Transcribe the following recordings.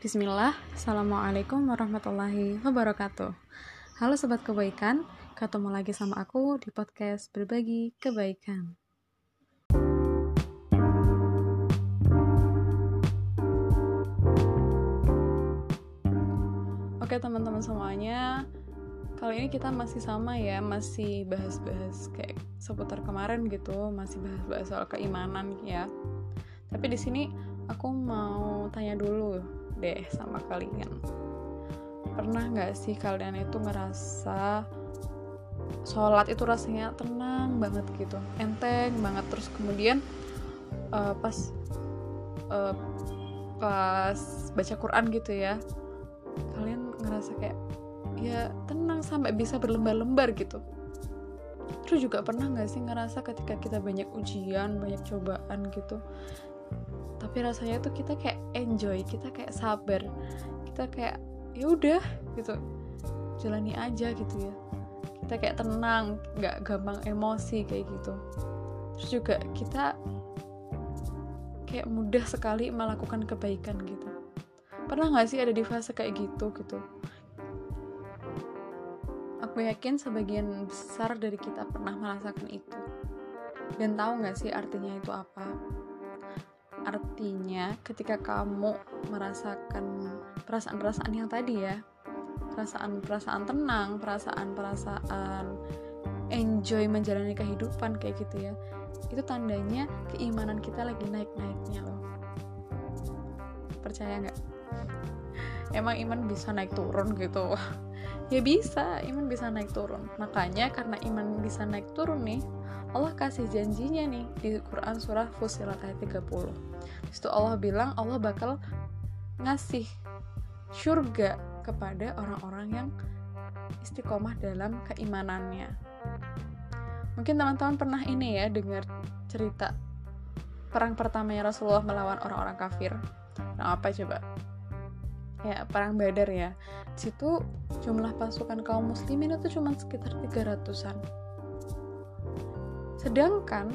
Bismillah, Assalamualaikum warahmatullahi wabarakatuh. Halo Sobat Kebaikan, ketemu lagi sama aku di podcast Berbagi Kebaikan. Oke teman-teman semuanya, kali ini kita masih sama ya, masih bahas-bahas kayak seputar kemarin gitu, masih bahas-bahas soal keimanan ya. Tapi di sini aku mau tanya dulu deh sama kalian. Pernah nggak sih kalian itu ngerasa sholat itu rasanya tenang banget gitu enteng banget? Terus kemudian uh, pas uh, pas baca Quran gitu ya kalian ngerasa kayak ya tenang sampai bisa berlembar-lembar gitu. Terus juga pernah nggak sih ngerasa ketika kita banyak ujian banyak cobaan gitu tapi rasanya tuh kita kayak enjoy kita kayak sabar. Kita kayak ya udah gitu. Jalani aja gitu ya. Kita kayak tenang nggak gampang emosi kayak gitu. Terus juga kita kayak mudah sekali melakukan kebaikan gitu. Pernah nggak sih ada di fase kayak gitu gitu? Aku yakin sebagian besar dari kita pernah merasakan itu. Dan tahu nggak sih artinya itu apa artinya ketika kamu merasakan perasaan-perasaan yang tadi ya perasaan-perasaan tenang perasaan-perasaan enjoy menjalani kehidupan kayak gitu ya itu tandanya keimanan kita lagi naik-naiknya loh. Percaya nggak? Emang iman bisa naik turun gitu? Ya bisa iman bisa naik turun. Makanya karena iman bisa naik turun nih Allah kasih janjinya nih di Quran surah Fusilat ayat 30 Di situ Allah bilang Allah bakal ngasih surga kepada orang-orang yang istiqomah dalam keimanannya. Mungkin teman-teman pernah ini ya dengar cerita perang pertamanya Rasulullah melawan orang-orang kafir. Nah apa coba? Ya perang Badar ya. Situ jumlah pasukan kaum muslimin itu cuma sekitar 300-an Sedangkan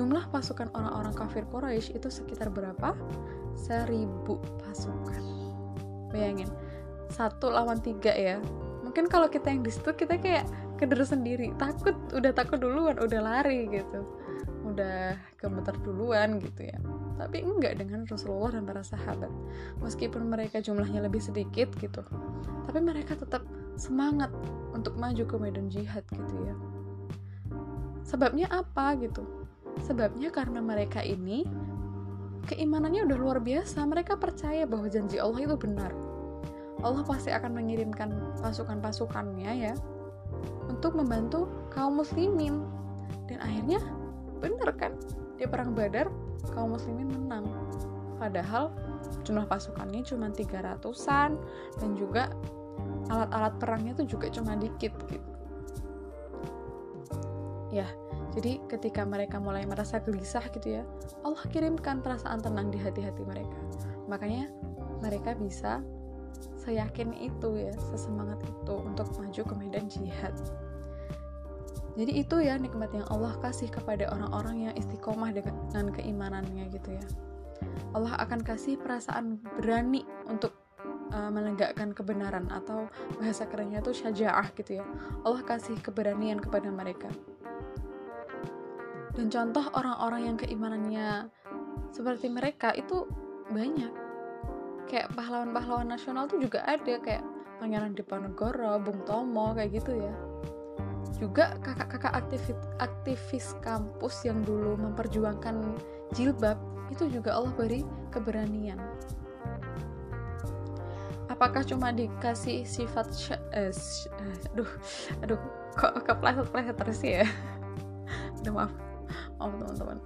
jumlah pasukan orang-orang kafir Quraisy itu sekitar berapa? Seribu pasukan. Bayangin, satu lawan tiga ya. Mungkin kalau kita yang di situ kita kayak keder sendiri, takut, udah takut duluan, udah lari gitu, udah gemeter duluan gitu ya. Tapi enggak dengan Rasulullah dan para sahabat. Meskipun mereka jumlahnya lebih sedikit gitu, tapi mereka tetap semangat untuk maju ke medan jihad gitu ya Sebabnya apa gitu? Sebabnya karena mereka ini keimanannya udah luar biasa. Mereka percaya bahwa janji Allah itu benar. Allah pasti akan mengirimkan pasukan-pasukannya ya untuk membantu kaum muslimin. Dan akhirnya benar kan? Di perang Badar kaum muslimin menang. Padahal jumlah pasukannya cuma 300-an dan juga alat-alat perangnya tuh juga cuma dikit gitu ya jadi ketika mereka mulai merasa gelisah gitu ya Allah kirimkan perasaan tenang di hati-hati mereka. Makanya mereka bisa seyakin itu ya sesemangat itu untuk maju ke medan jihad. Jadi itu ya nikmat yang Allah kasih kepada orang-orang yang istiqomah dengan keimanannya gitu ya. Allah akan kasih perasaan berani untuk uh, menegakkan kebenaran atau bahasa kerennya tuh syaja'ah gitu ya. Allah kasih keberanian kepada mereka dan contoh orang-orang yang keimanannya seperti mereka itu banyak. Kayak pahlawan-pahlawan nasional tuh juga ada kayak Pangeran Diponegoro, Bung Tomo kayak gitu ya. Juga kakak-kakak aktivis, aktivis kampus yang dulu memperjuangkan jilbab itu juga Allah beri keberanian. Apakah cuma dikasih sifat eh, eh, aduh aduh kok kepleset-pleset terus ya? Aduh maaf oh teman-teman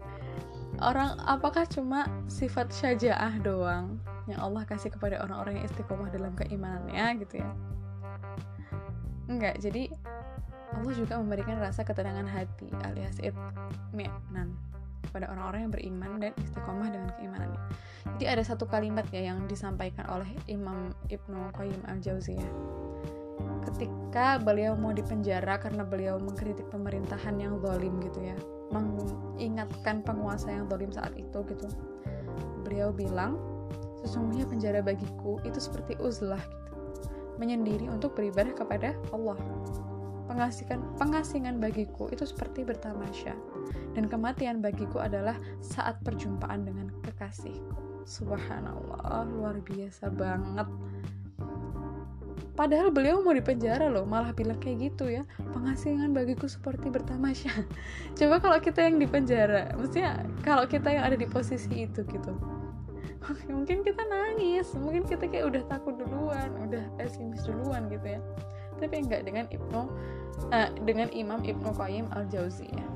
orang apakah cuma sifat syajaah doang yang Allah kasih kepada orang-orang yang istiqomah dalam keimanannya gitu ya enggak jadi Allah juga memberikan rasa ketenangan hati alias itminan kepada orang-orang yang beriman dan istiqomah dengan keimanannya. Jadi ada satu kalimat ya yang disampaikan oleh Imam Ibnu Qayyim al-Jauziyah. Ketika beliau mau dipenjara karena beliau mengkritik pemerintahan yang zalim gitu ya mengingatkan penguasa yang dolim saat itu gitu. Beliau bilang sesungguhnya penjara bagiku itu seperti uzlah gitu. Menyendiri untuk beribadah kepada Allah. Pengasihan pengasingan bagiku itu seperti bertamasya. Dan kematian bagiku adalah saat perjumpaan dengan kekasihku. Subhanallah luar biasa banget padahal beliau mau dipenjara loh malah bilang kayak gitu ya. Pengasingan bagiku seperti bertamasya coba kalau kita yang dipenjara maksudnya kalau kita yang ada di posisi itu gitu. Mungkin kita nangis mungkin kita kayak udah takut duluan udah pesimis duluan gitu ya. Tapi enggak dengan Ibnu uh, dengan Imam Ibnu Qayyim al Jauziyah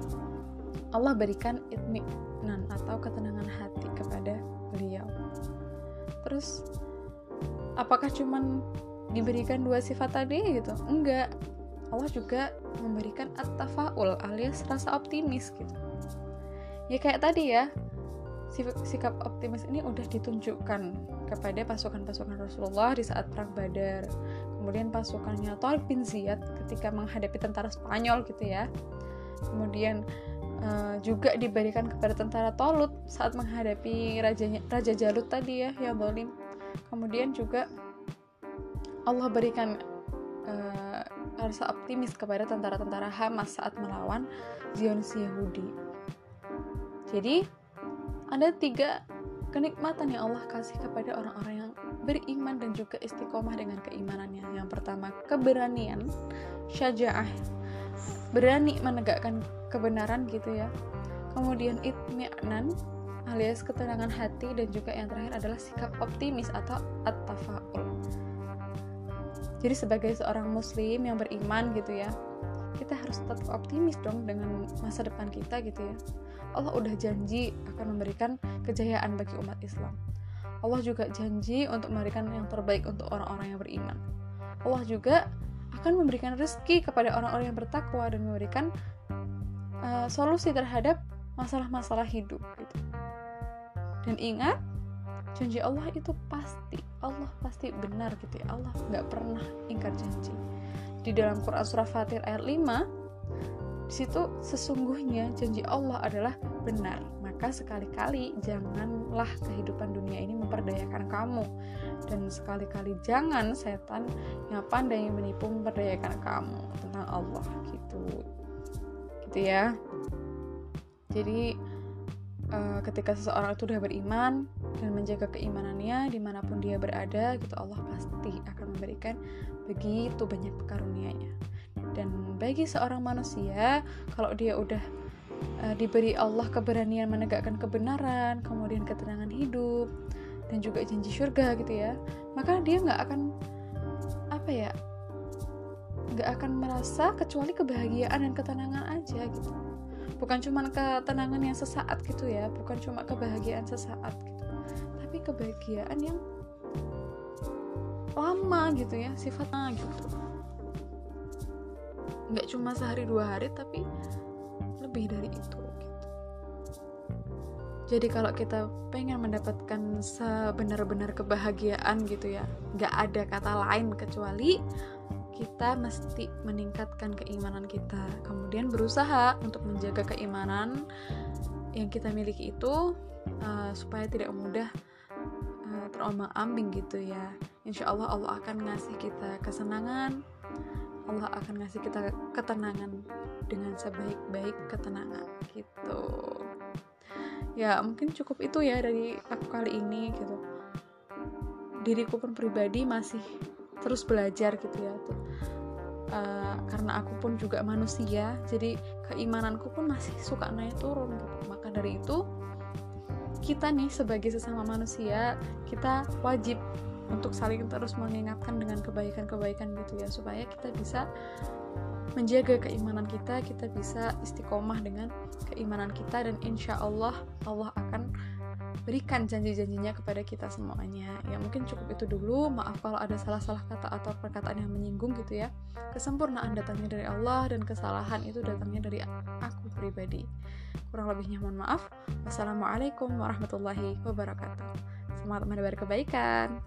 Allah berikan itminan atau ketenangan hati kepada beliau. Terus apakah cuman diberikan dua sifat tadi gitu. Enggak. Allah juga memberikan at-tafaul alias rasa optimis gitu. Ya kayak tadi ya sikap optimis ini udah ditunjukkan kepada pasukan-pasukan Rasulullah di saat perang Badar. Kemudian pasukannya Tariq bin Ziyad ketika menghadapi tentara Spanyol gitu ya. Kemudian uh, juga diberikan kepada tentara Tolut saat menghadapi rajanya, Raja Jalut tadi ya yang zalim kemudian juga Allah berikan uh, rasa optimis kepada tentara-tentara Hamas saat melawan Zionis Yahudi jadi ada tiga kenikmatan yang Allah kasih kepada orang-orang yang beriman dan juga istiqomah dengan keimanannya. Yang pertama, keberanian, syaja'ah, berani menegakkan kebenaran gitu ya. Kemudian itmi'nan alias ketenangan hati dan juga yang terakhir adalah sikap optimis atau at-tafaul. Jadi sebagai seorang muslim yang beriman gitu ya, kita harus tetap optimis dong dengan masa depan kita gitu ya Allah udah janji akan memberikan kejayaan bagi umat Islam. Allah juga janji untuk memberikan yang terbaik untuk orang-orang yang beriman. Allah juga akan memberikan rezeki kepada orang-orang yang bertakwa dan memberikan uh, solusi terhadap masalah-masalah hidup gitu. Dan ingat, janji Allah itu pasti, Allah pasti benar gitu ya. Allah nggak pernah ingkar janji. Di dalam Quran surah Fatir ayat 5 di situ sesungguhnya janji Allah adalah benar. Maka sekali-kali janganlah kehidupan dunia ini memperdayakan kamu. Dan sekali-kali jangan setan yang pandai menipu memperdayakan kamu tentang Allah gitu. Gitu ya. Jadi uh, ketika seseorang itu sudah beriman dan menjaga keimanannya di mana pun dia berada gitu Allah pasti akan memberikan begitu banyak karunia-Nya. Dan bagi seorang manusia kalau dia udah uh, diberi Allah keberanian menegakkan kebenaran kemudian ketenangan hidup dan juga janji surga gitu ya maka dia nggak akan apa ya nggak akan merasa kecuali kebahagiaan dan ketenangan aja gitu. Bukan cuma ketenangan yang sesaat gitu ya bukan cuma kebahagiaan sesaat gitu tapi kebahagiaan yang lama gitu ya sifatnya gitu nggak cuma sehari dua hari tapi lebih dari itu gitu. jadi kalau kita pengen mendapatkan sebenar-benar kebahagiaan gitu ya nggak ada kata lain kecuali kita mesti meningkatkan keimanan kita kemudian berusaha untuk menjaga keimanan yang kita miliki itu uh, supaya tidak mudah terombang ambing gitu ya. Insya Allah Allah akan ngasih kita kesenangan. Allah akan ngasih kita ketenangan dengan sebaik-baik ketenangan gitu. Ya mungkin cukup itu ya dari aku kali ini gitu. Diriku pun pribadi masih terus belajar gitu ya tuh. Uh, karena aku pun juga manusia jadi keimananku pun masih suka naik turun gitu. Maka dari itu kita nih sebagai sesama manusia kita wajib untuk saling terus mengingatkan dengan kebaikan-kebaikan gitu ya supaya kita bisa menjaga keimanan kita kita bisa istiqomah dengan keimanan kita dan insya Allah Allah akan berikan janji-janjinya kepada kita semuanya. Ya mungkin cukup itu dulu. Maaf kalau ada salah-salah kata atau perkataan yang menyinggung gitu ya. Kesempurnaan datangnya dari Allah dan kesalahan itu datangnya dari aku pribadi. Kurang lebihnya mohon maaf. Wassalamualaikum warahmatullahi wabarakatuh. Semangat menebar kebaikan